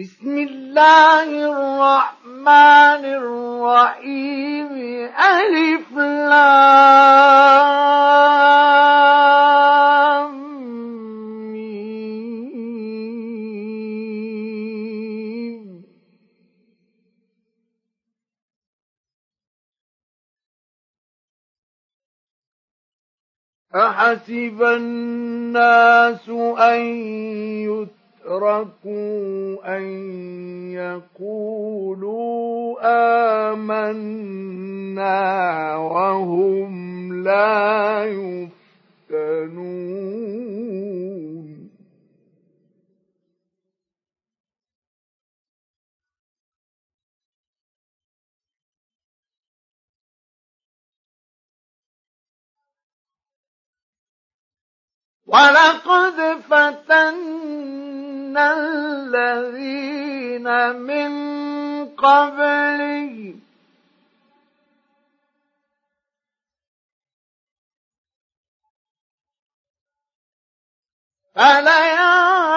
بسم الله الرحمن الرحيم. ألف لام أحسب الناس أن يتقوا أشركوا أن يقولوا آمنا وهم لا يفتنون. ولقد فتنا الذين من قبلهم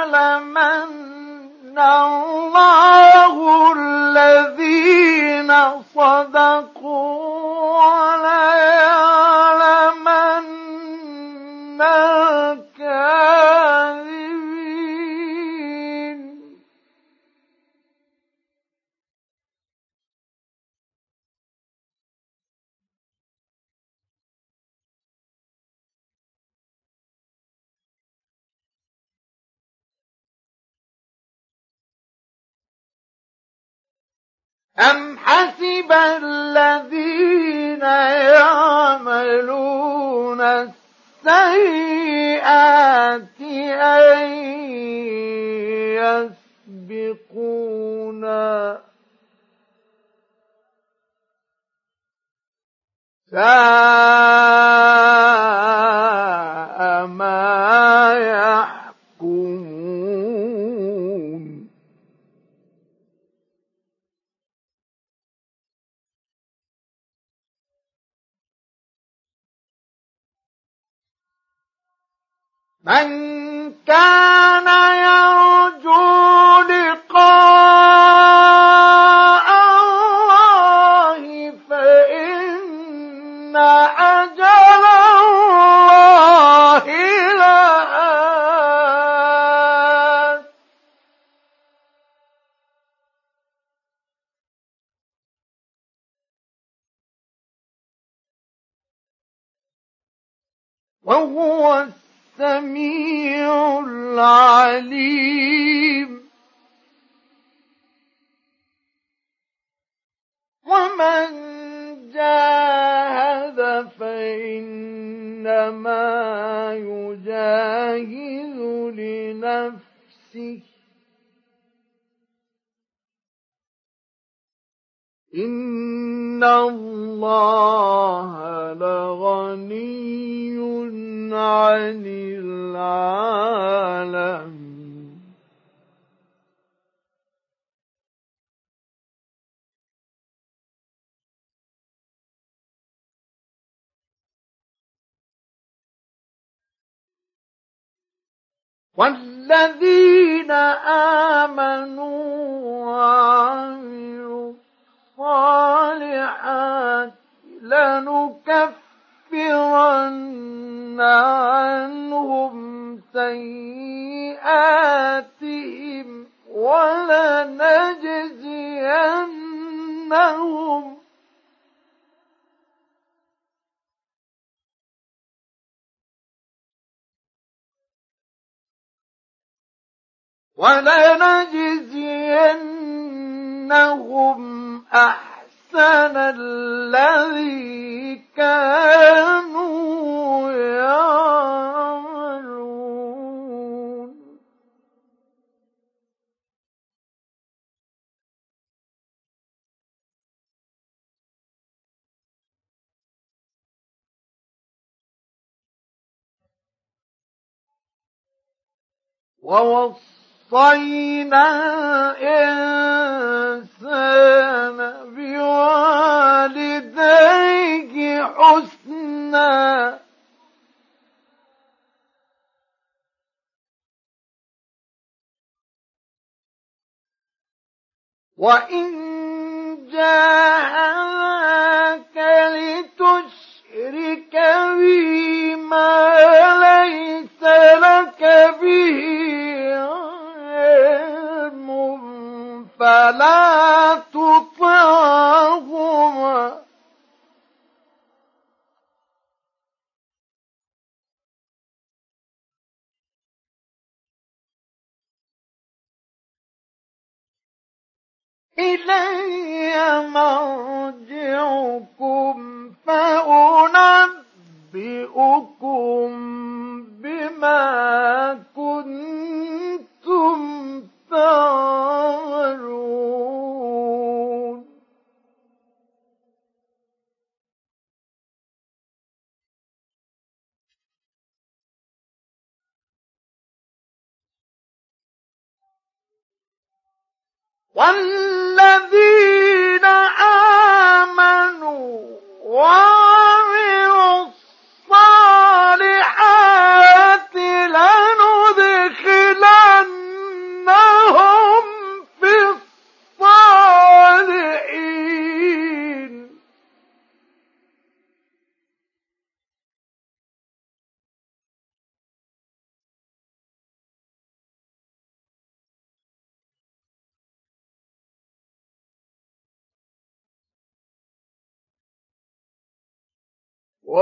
فليعلمن الله الذين صدقوا وليعلمن أم حسب الذين يعملون السيئات أن يسبقونا؟ ساء من كان يرجو والذين آمنوا ولنجزينهم أحسن الذي كانوا يعملون. ووصينا الإنسان بوالديه حسنا. وإن جاهداك لتشرك بي ما ليس لك به علم فلا تطعهما. إلي مرجعكم فأنبئكم بما والذين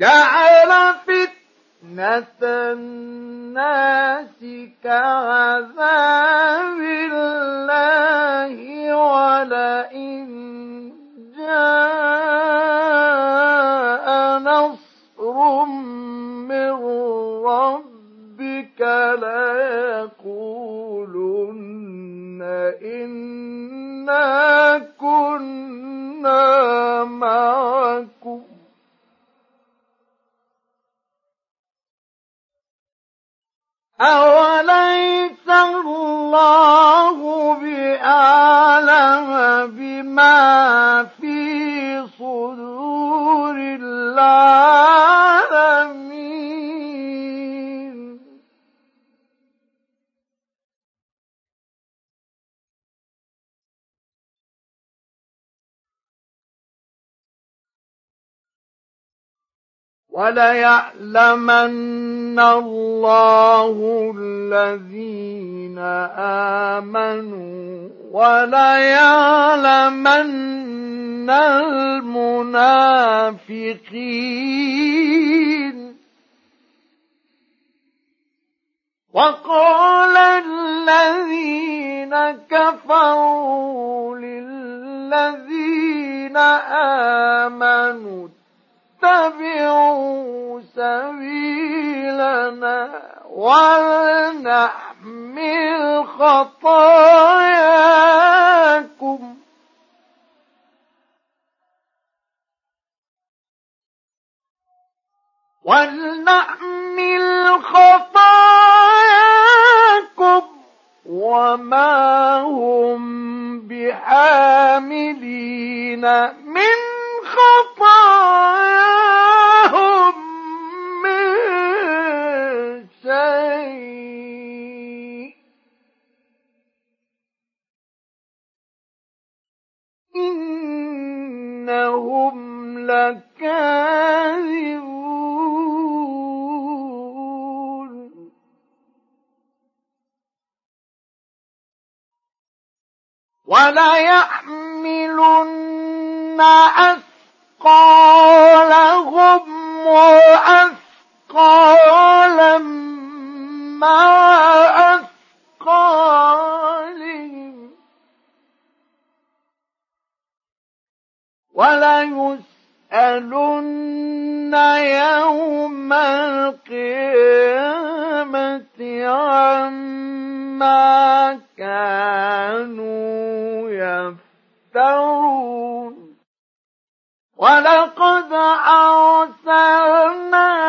جعل فتنة الناس كعذاب الله ولئن جاء نصر من ربك ليقولن إنا كنا أوليس الله بأعلم بما في صدور العالمين وليعلمن الله الذين آمنوا وليعلمن المنافقين. وقال الذين كفروا للذين آمنوا اتبعوا سبيلنا ولنحمل خطاياكم. ولنحمل خطاياكم وما هم بحاملين من خطاياهم إنهم لكاذبون وليحملن أثقالهم وأثقالا مع وليسألن يوم القيامة عما كانوا يفترون. ولقد أرسلنا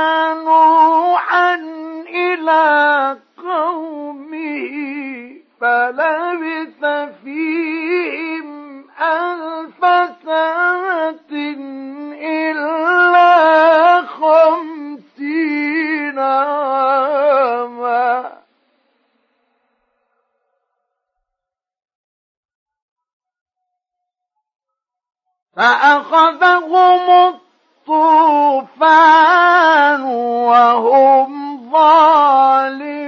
فأخذهم الطوفان وهم ظالمون.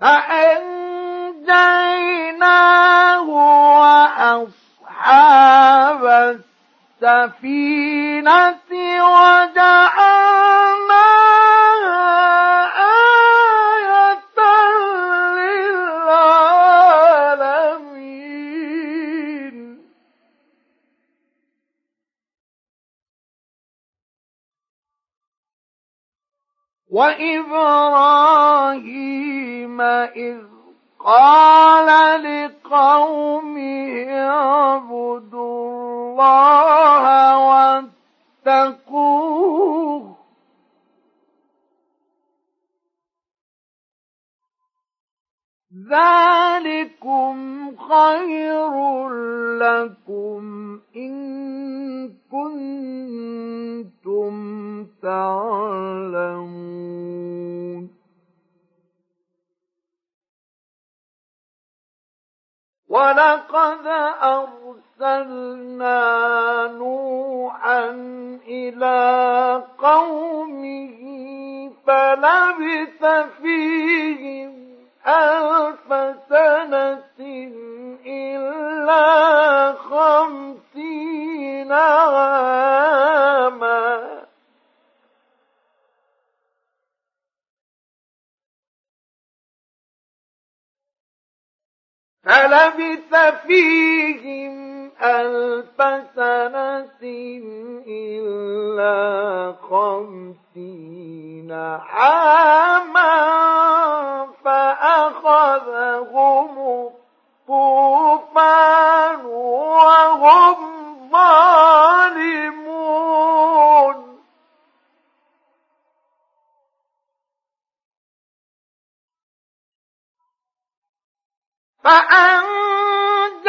فأنجيناه وأصحاب السفينة وجعلناها وإبراهيم إذ قال لقومه اعبدوا الله واتقوه ذلكم خير لكم إن كنتم تعلمون ولقد أرسلنا نوحا إلى قومه فلبث فيهم ألف سنة إلا خمسين عاما. فلبث فيهم ألف سنة إلا خمسين عاما فأخذهم الطوفان وهم ظالمون. فأنجيناه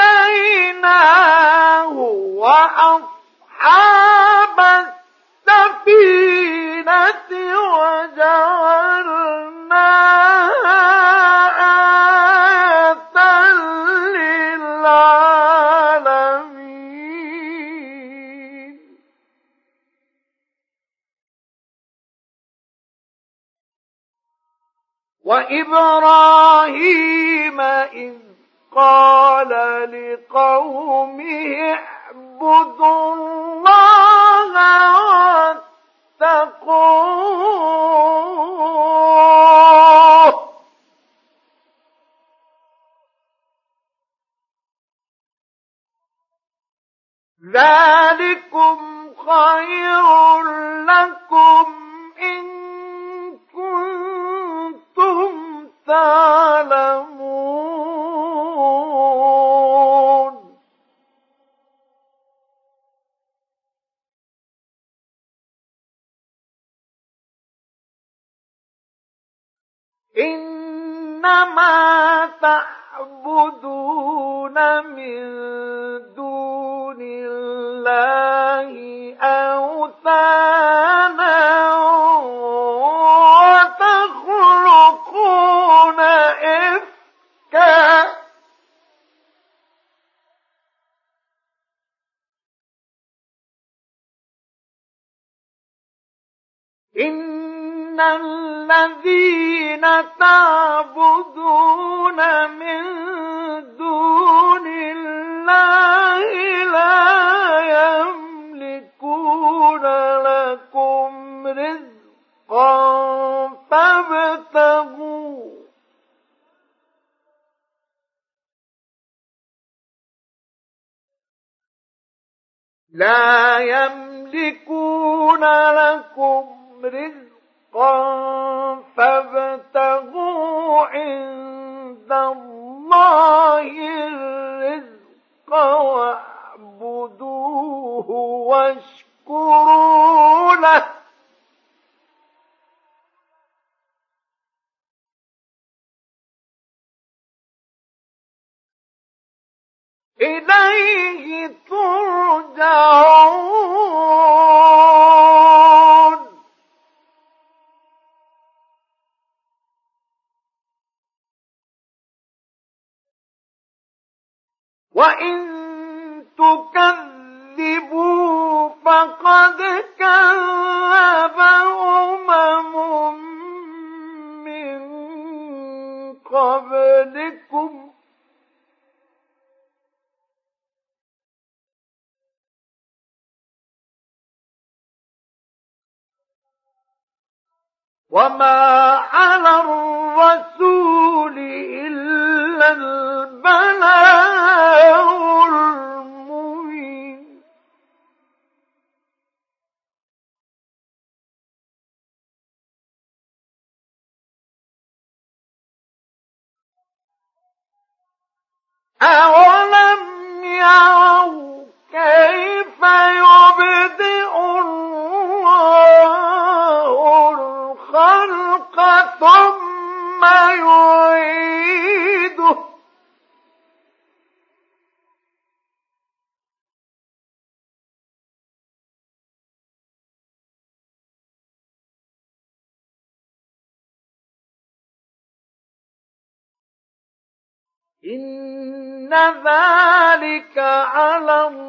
وأصحاب السفينة وإبراهيم إذ قال لقومه اعبدوا الله واتقوه. ذلكم خير لكم إن تعلمون. إنما تعبدون من دون الله أوثانا إن الذين تعبدون من دون الله لا يملكون لكم رزقا فابتغوا لا يملكون لكم رزقا فابتغوا عند إن ذلك على الله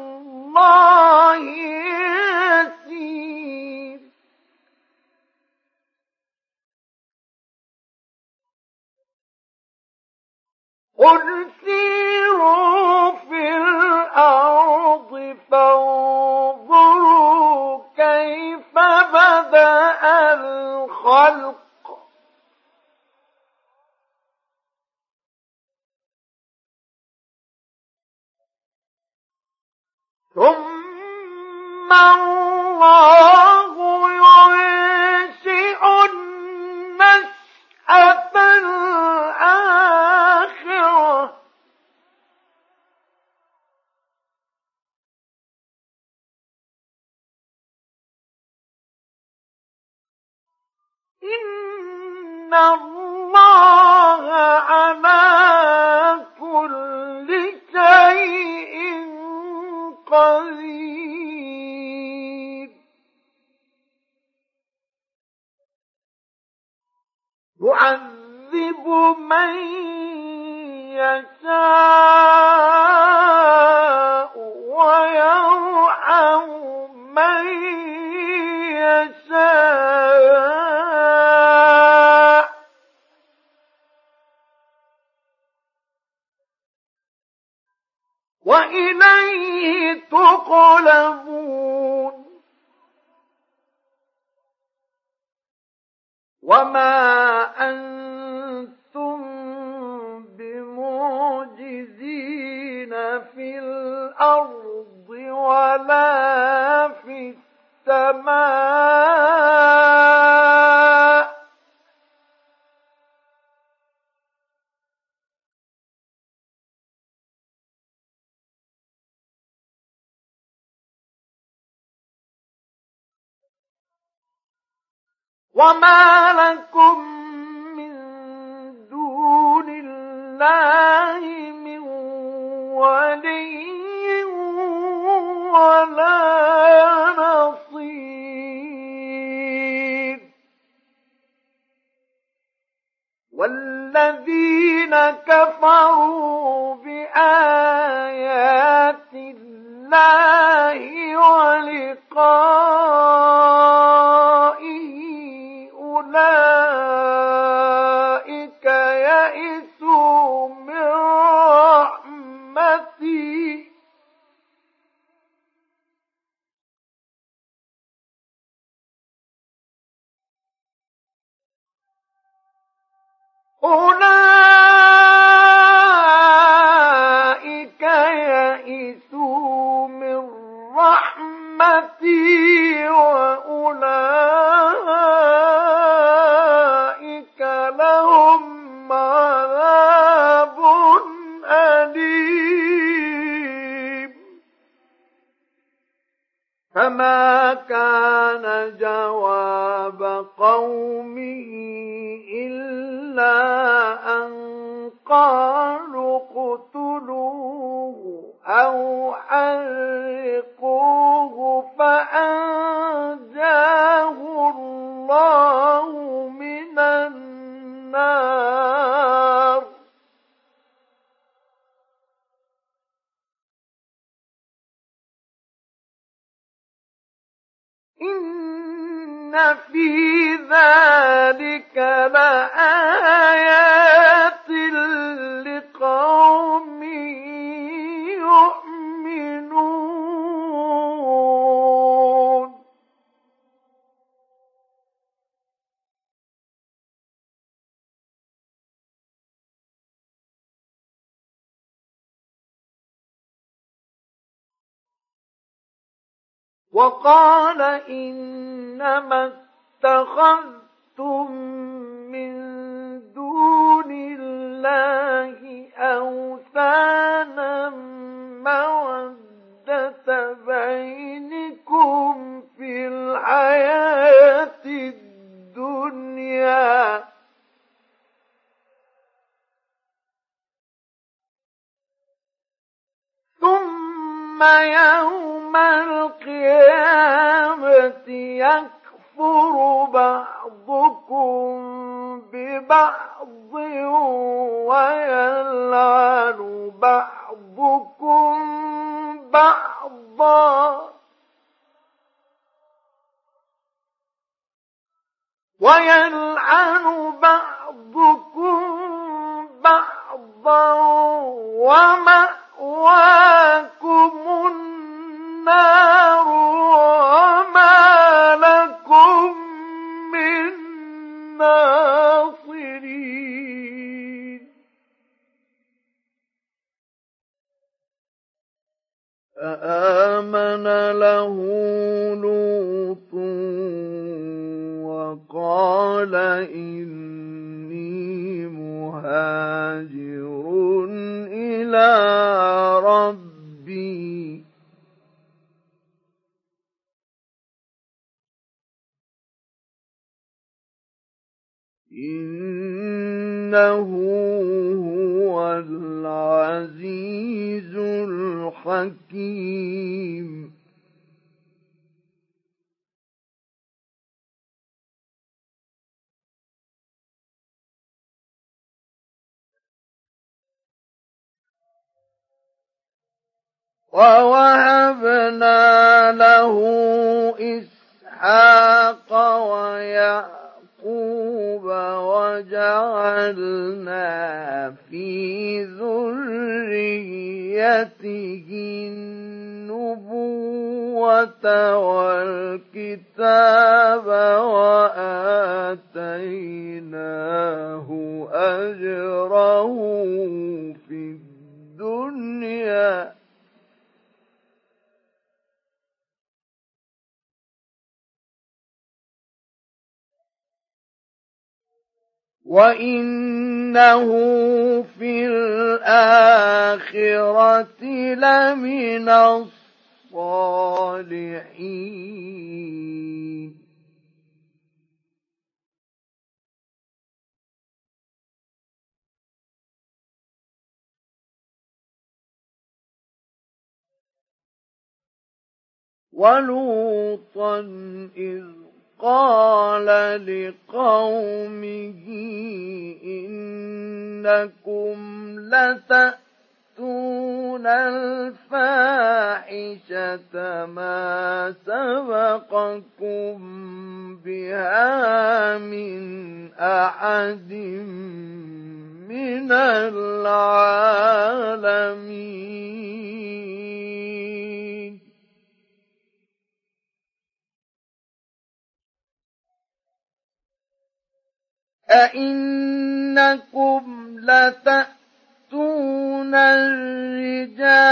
وما لكم من دون الله من ولي ولا نصير والذين كفروا بآيات الله ولقائه ذلك لآيات لقوم يؤمنون. وقال إنما اتخذتم من دون الله أوثانا مودة بينكم في الحياة الدنيا. ثم يوم القيامة يكفر بعضكم ببعض ويلعن بعضكم بعضا. ويلعن بعضكم بعضا ومأواكم النار وما ناصرين فآمن له لوط وقال إني مهاجر إلى ربي. إنه هو العزيز الحكيم. ووهبنا له إسحاق ويعقوب وجعلنا في ذريته النبوة والكتاب وآتيناه أجره في الدنيا. وإنه في الآخرة لمن الصالحين ولوطا إذ قال لقومه إنكم لتأتون الفاحشة ما سبقكم بها من أحد من العالمين أئنكم لتأتون الرجال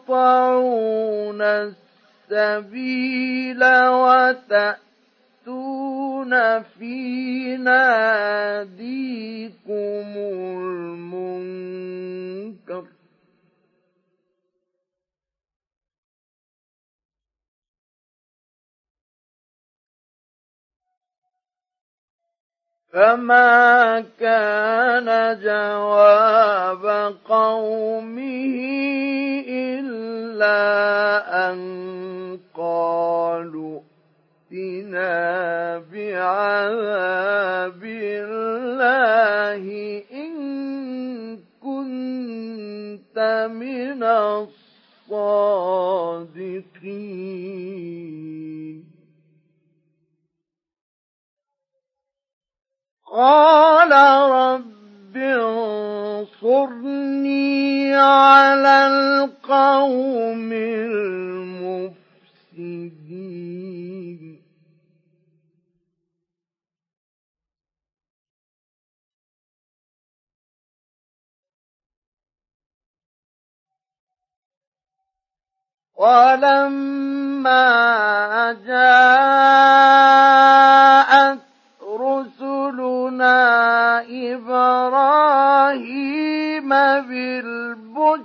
وتقطعون السبيل وتأتون في ناديكم المنكر. فما كان جواب قومه إلا أن قالوا ائتنا بعذاب الله إن كنت من الصادقين قال رب انصرني على القوم المفسدين. ولما جاءت رسلنا إبراهيم بالبشرى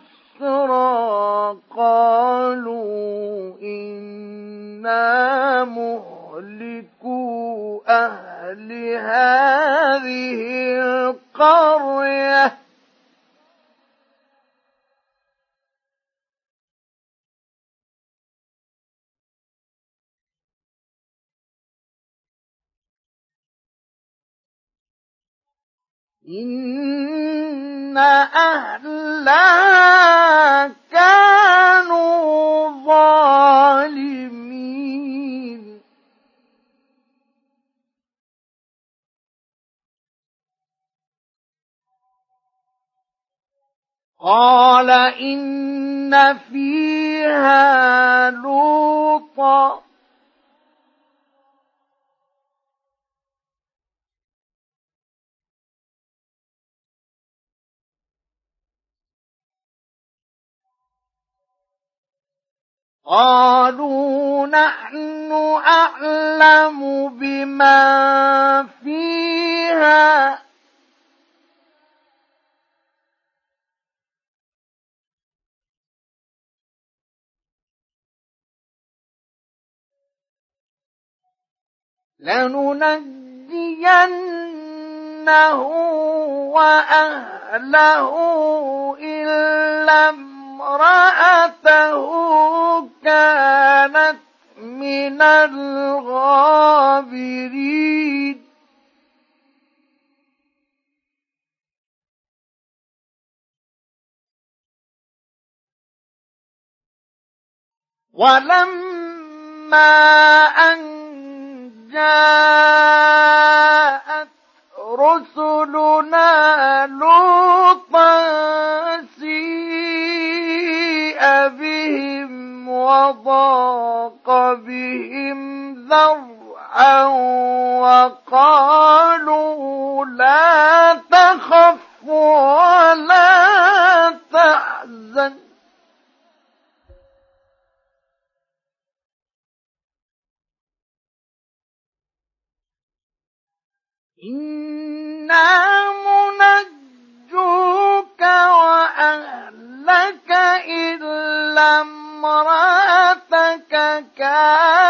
قالوا إنا مهلكو أهل هذه القرية. إن أهلها كانوا ظالمين قال إن فيها لوطا قالوا نحن أعلم بما فيها. لننجينه وأهله إلا امرأته كانت من الغابرين. ولما أن جاءت رسلنا لوطا وضاق بهم ذرعا وقالوا كانت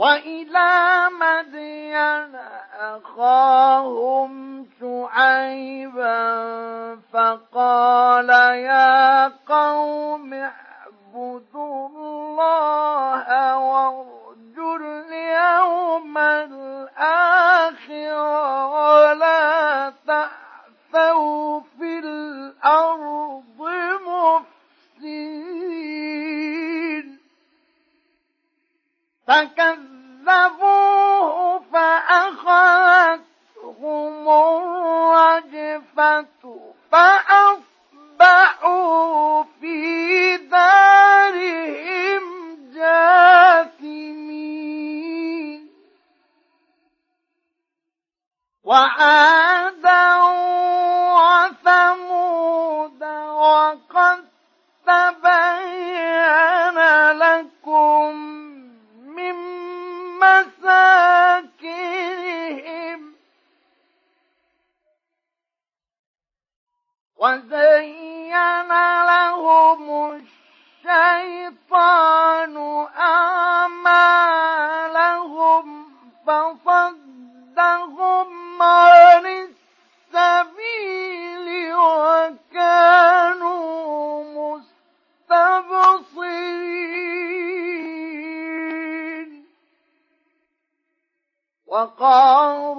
وإلى مدين أخاهم شعيبا فقال يا قوم اعبدوا الله وارجوا اليوم الآخر ولا تعثوا في الأرض مفسدين. فكذبوه وعادا وقارون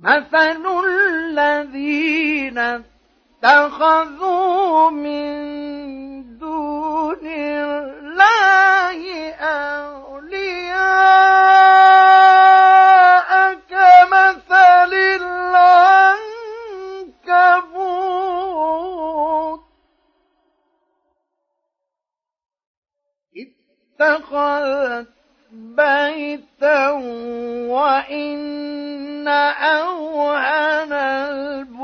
مثل الذين اتخذوا من دون الله أولياء كمثل العنكبوت. اتخذت بيتا وإن أوهن البيوت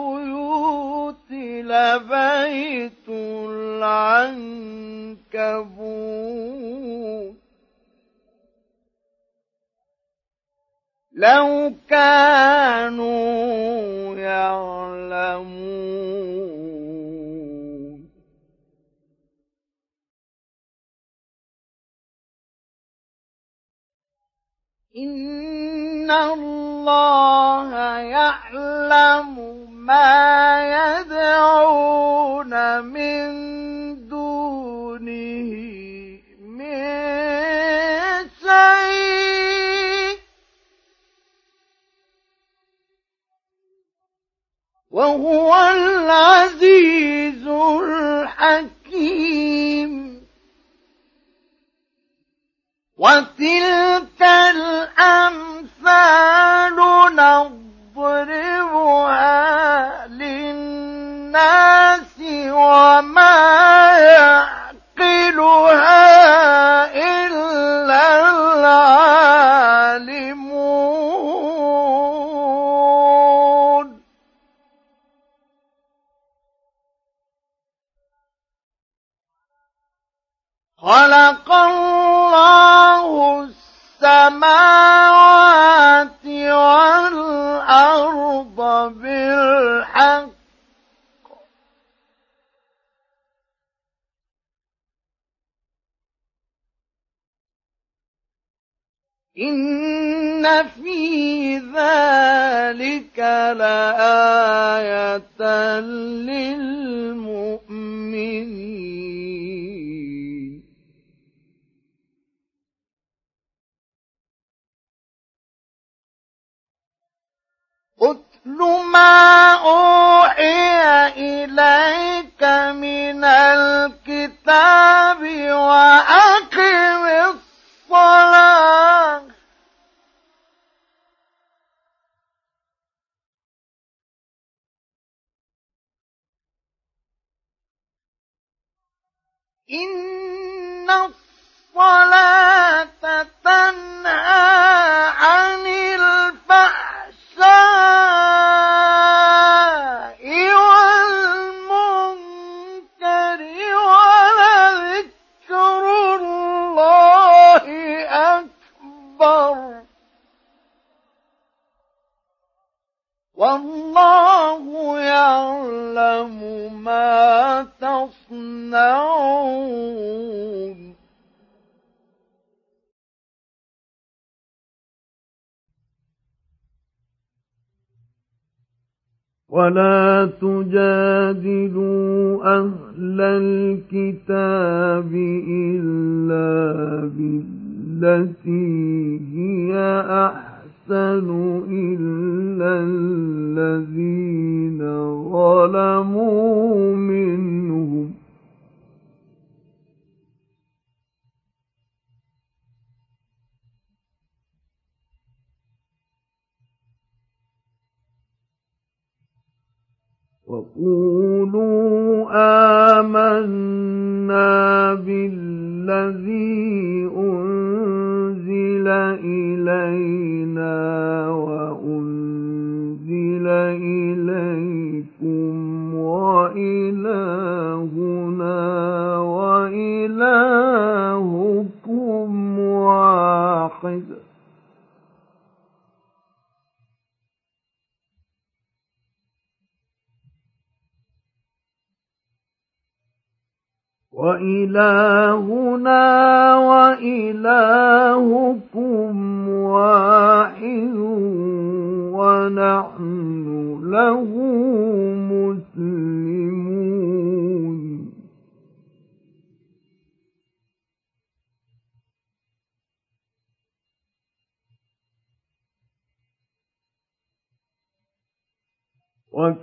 لبيت العنكبوت. لو كانوا يعلمون. إن الله الله يعلم ما يدعون من دونه من شيء. وهو العزيز الحكيم. وتلك الأمثال نضربها للناس وما يعقلها خلق الله السماوات والأرض بالحق. إن في ذلك لآية للمؤمنين. أتل ما أوحي إليك من الكتاب وأقم الصلاة. إن الصلاة تنهى والله يعلم ما تصنعون. ولا تجادلوا أهل الكتاب إلا بالتي هي أحسن إلا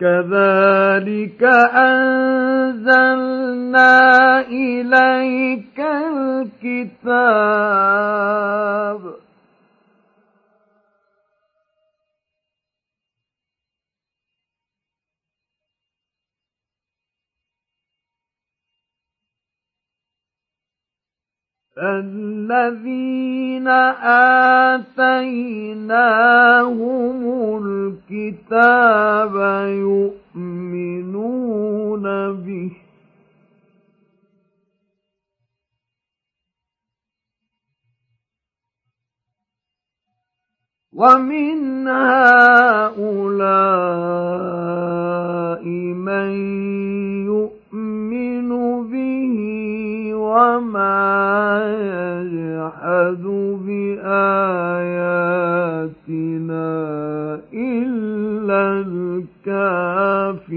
وكذلك أنزلنا إليك الكتاب. الذين آتيناهم الكتاب يؤمنون به. ومن هؤلاء بآياتنا إلا الكافرون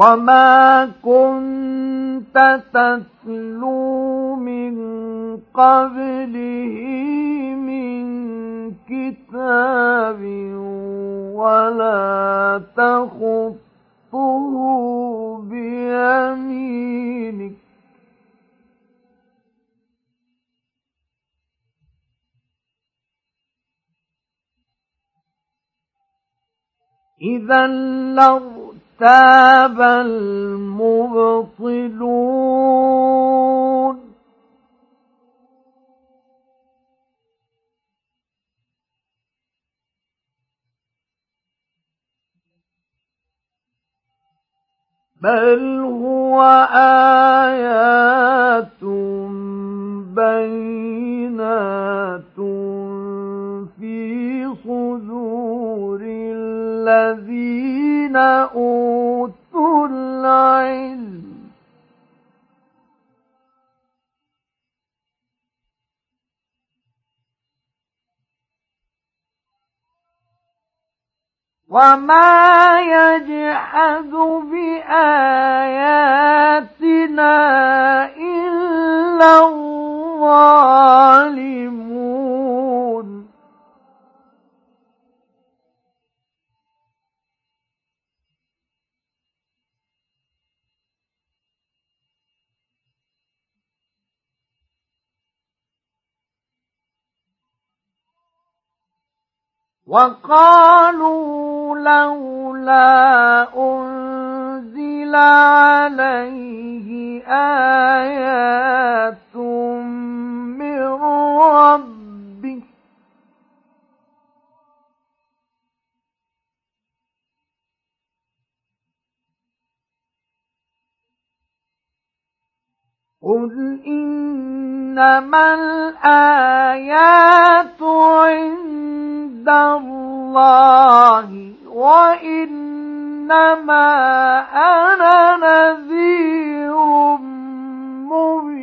وما كنت تتلو من قبله من كتاب ولا تخطه بيمينك إذا لارتاب المبطلون. بل هو آيات بينات في صدور الذين أوتوا العلم. وما يجحد بآياتنا إلا الظالمون. وقالوا لولا أنزل عليه آيات من ربه قل إنما الآيات عند الله وإنما أنا نذير مبين.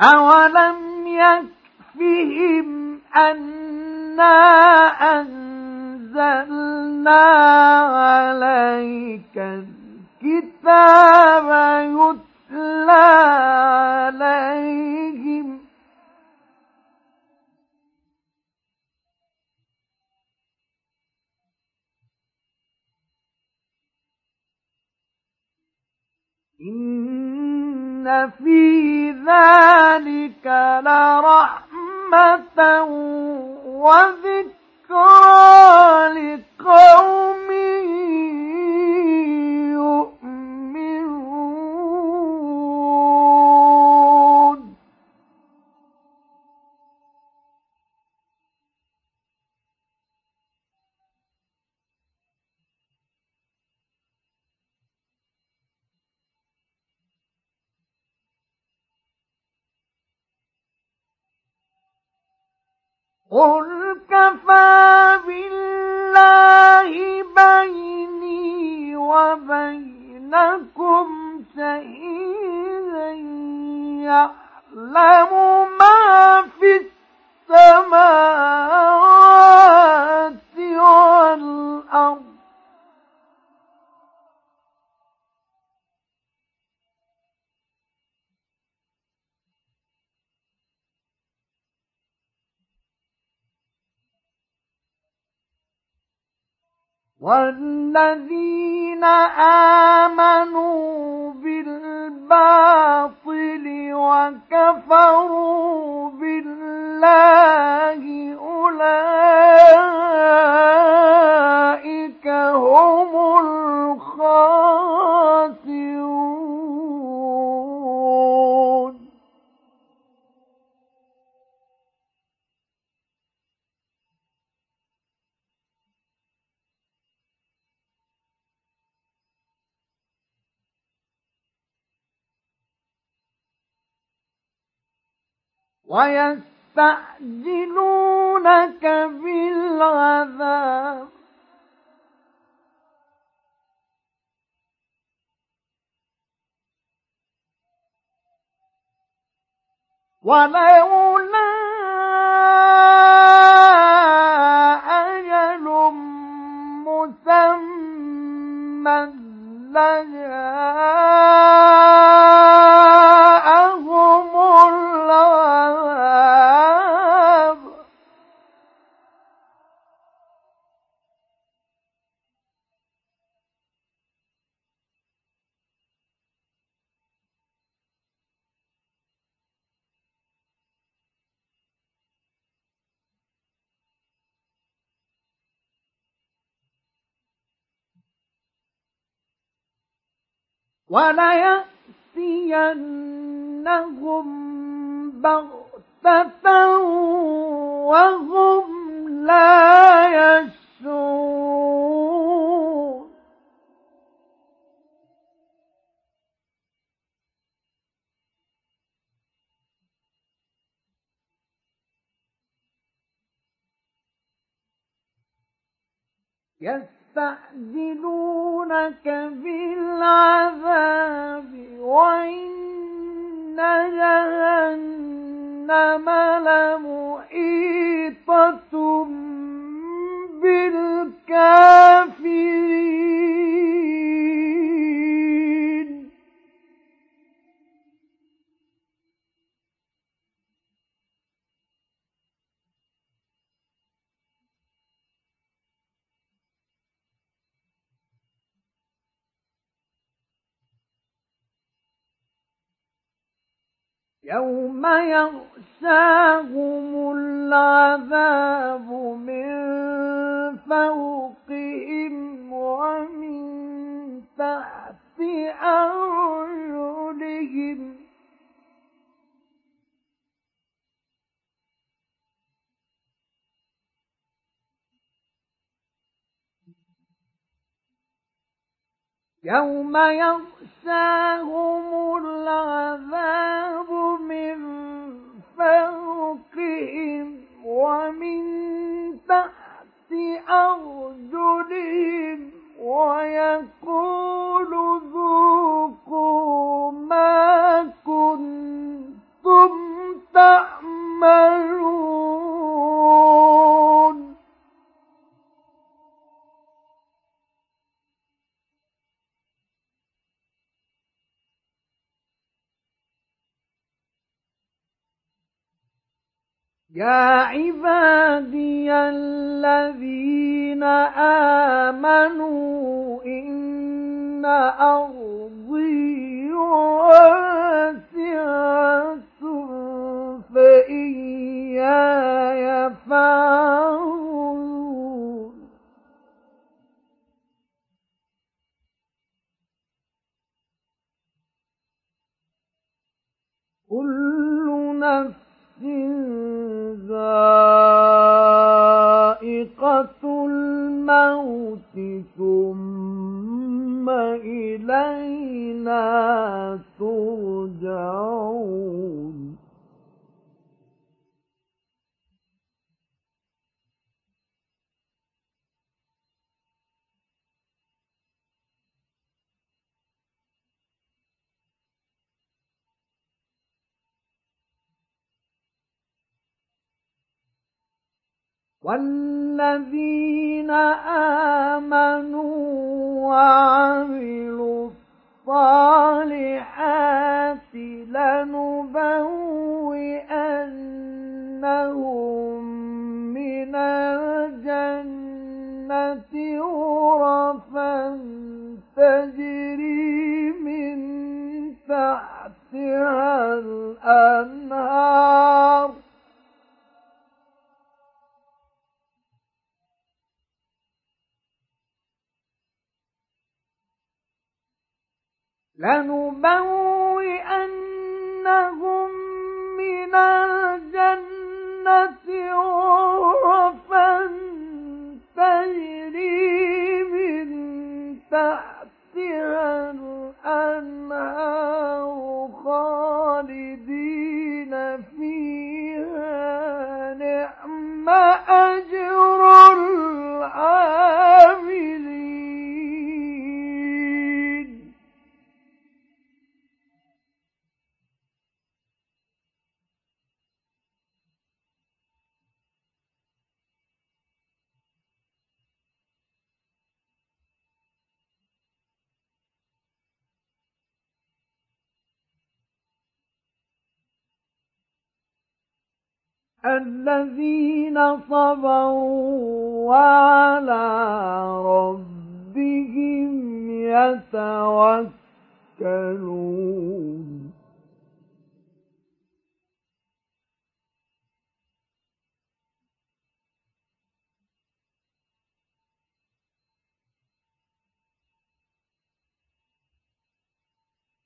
أولم يكفهم أنا أنزلنا عليك الكتاب يتلى عليهم إن في ذلك لرحمة وذكرى لقوم قل كفى بالله بيني وبينكم شهيدا يعلم ما في السماوات والذين آمنوا بالباطل وكفروا بالله أولئك هم الخاسرون. ويستعجلونك بالعذاب. ولولا أجل مسمى لجاءهم وليأتينهم بغتة وهم لا يشعرون. يس يستعجلونك بالعذاب وإن جهنم لمحيطة بالكافرين. يوم يغشاهم العذاب من فوقهم ومن تحت أرجلهم يوم يغشاهم العذاب من فوقهم ومن تحت أرجلهم ويقول ذوقوا ما كنتم تعملون يا عبادي الذين آمنوا إن أرضي واسعة فإياي فاعبدون كل نفس ذائقة الموت ثم إلينا ترجعون. والذين آمنوا وعملوا الصالحات لنبوئنهم من الجنة غرفا تجري من تحتها الأنهار لنبوئنهم من الجنة غرفا تجري من تحتها الأنهار خالدين فيها. نعم أجر العاملين. الذين صبروا وعلى ربهم يتوكلون.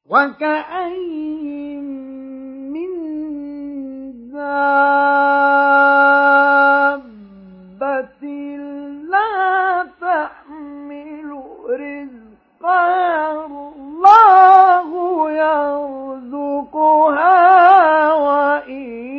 وكأين دابة لا تحمل رزقها الله يرزقها وإياكم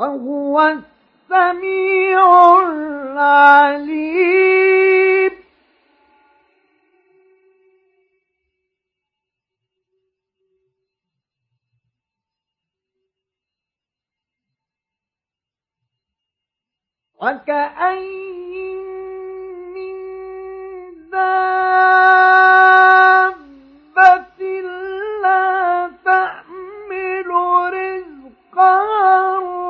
وهو السميع العليم. وكأين من دابة لا تحمل وإياكم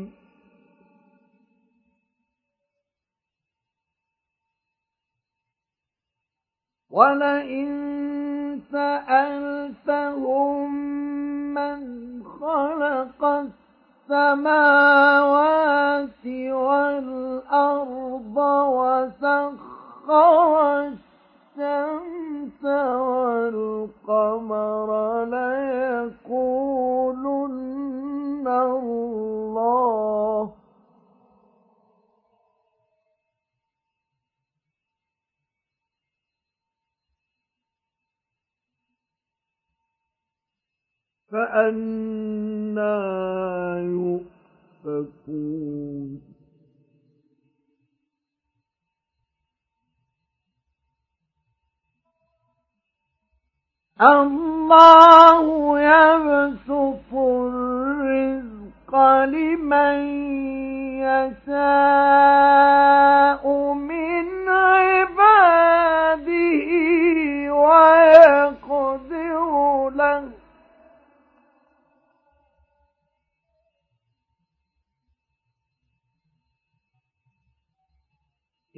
ولئن سألتهم من خلق السماوات والأرض وسخر الشمس والقمر ليقولن الله فأنا يؤفكون. الله يبسط الرزق لمن يشاء من عباده ويقدر له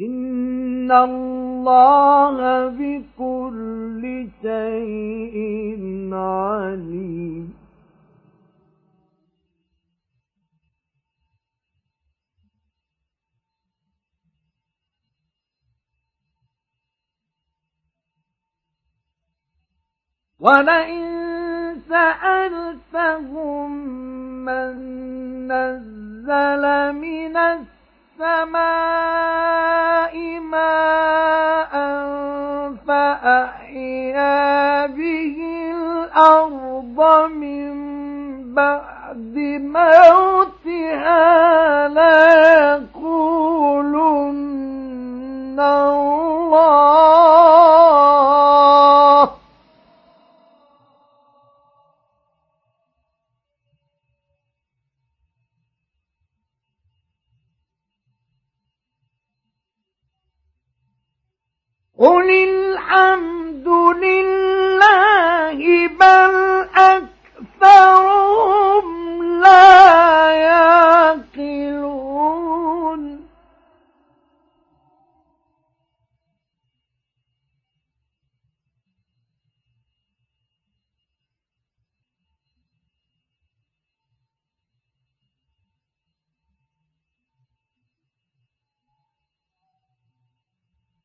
إن الله بكل شيء عليم ولئن سألتهم من نزل من السماء ماء فأحيا به الأرض من بعد موتها ليقولن الله قل الحمد لله بل أكثرهم لا يعقلون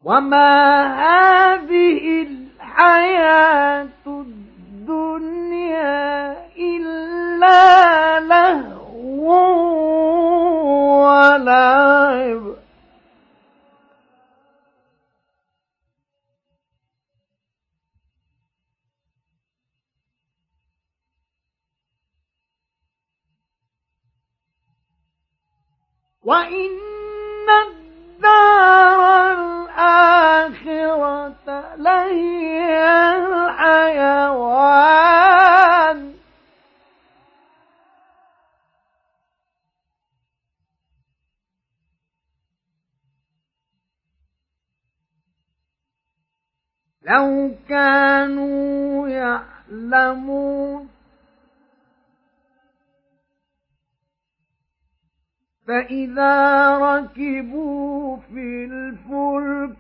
وما هذه الحياة الدنيا إلا لهو ولعب وإن الدار الآخرة لهي الحيوان. لو كانوا يعلمون فإذا ركبوا في الفلك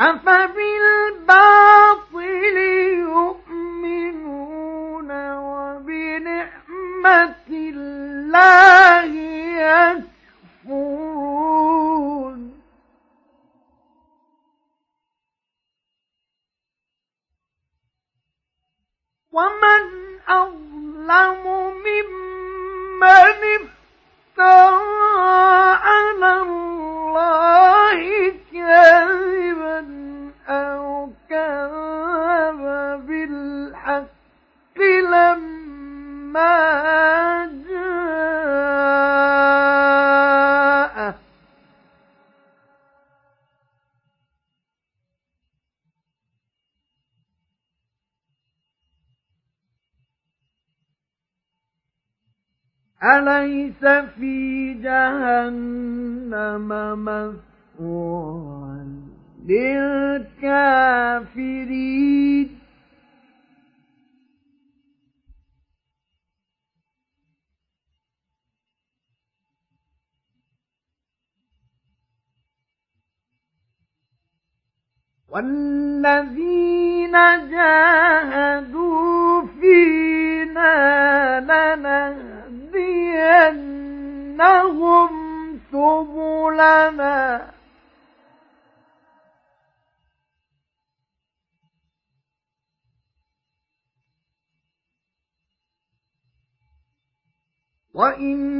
أفبالباطل والذين جاهدوا فينا لنهدينهم سبلنا. وإن